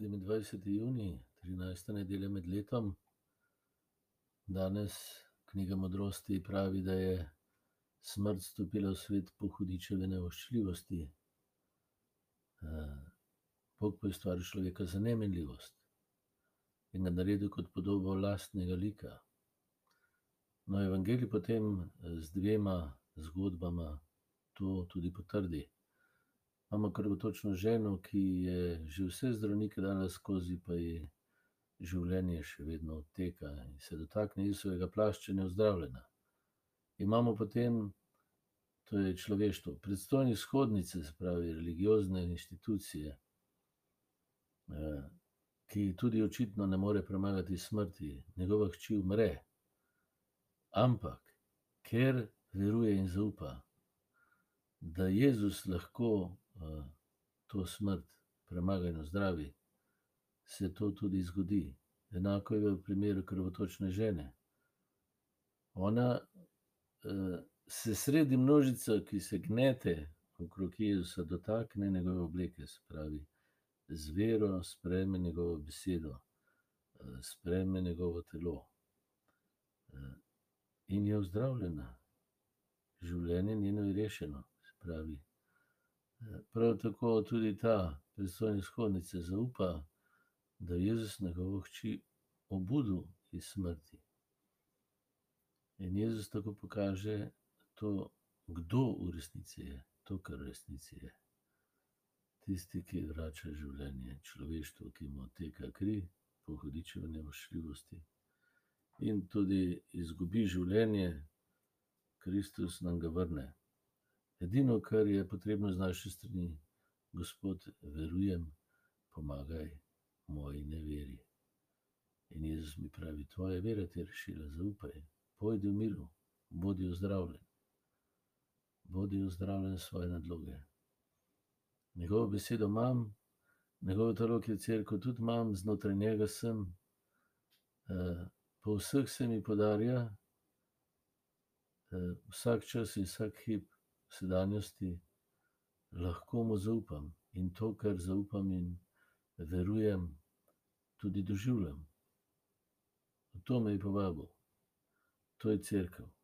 27. juni, 13. nedelja med letom. Danes knjiga modrosti pravi, da je smrt stopila v svet po hudičeve nevoščljivosti. Bog pa je ustvaril človeka za nemenljivost in ga naredil kot podobo lastnega lika. No, evangelij potem z dvema zgodbama to tudi potrdi. Imamo krvotočno ženo, ki je že vse zdravnike dala skozi, pa ji življenje še vedno odteka in se dotakne Jesusovega plašča je ozdravljena. Imamo potem, to je človeštvo, predstojnik shodnice, se pravi religiozne inštitucije, ki tudi očitno ne more premagati smrti, njegova hči umre. Ampak ker veruje in zaupa, da Jezus lahko, to smrt premaga in ozdravi, se to tudi zgodi. Enako je v primeru krvotočne žene. Ona, se sredi množice, ki se gnete okrog Jezusa, dotakne njegove obleke, se pravi, z vero sprejme njegovo besedo, sprejme njegovo telo. In je ozdravljena. Življenje njeno je rešeno, se pravi. Prav tako tudi ta predstojnik shodnice zaupa, da je Jezus njegovo hči obudil iz smrti. In Jezus tako pokaže to, kdo v resnici je, to, kar v resnici je. Tisti, ki vrača življenje človeštvu, ki mu odteka kri po hudičevi nevoščljivosti. In tudi izgubi življenje, Kristus nam ga vrne. Edino, kar je potrebno z naše strani: "Gospod, verujem, pomagaj moji neveri." In Jezus mi pravi: "Tvoja vera te je rešila, zaupaj, pojdi v miru, bodi ozdravljen." Bodi ozdravljen svoje nadloge. Njegovo besedo imam, njegovo telo, ki je cerkev, tudi imam, znotraj njega sem. po vseh se mi podarja, vsak čas in vsak hip sedanjosti lahko mu zaupam. In to, kar zaupam in verujem, tudi doživljam. V to me je povabil. To je cerkev.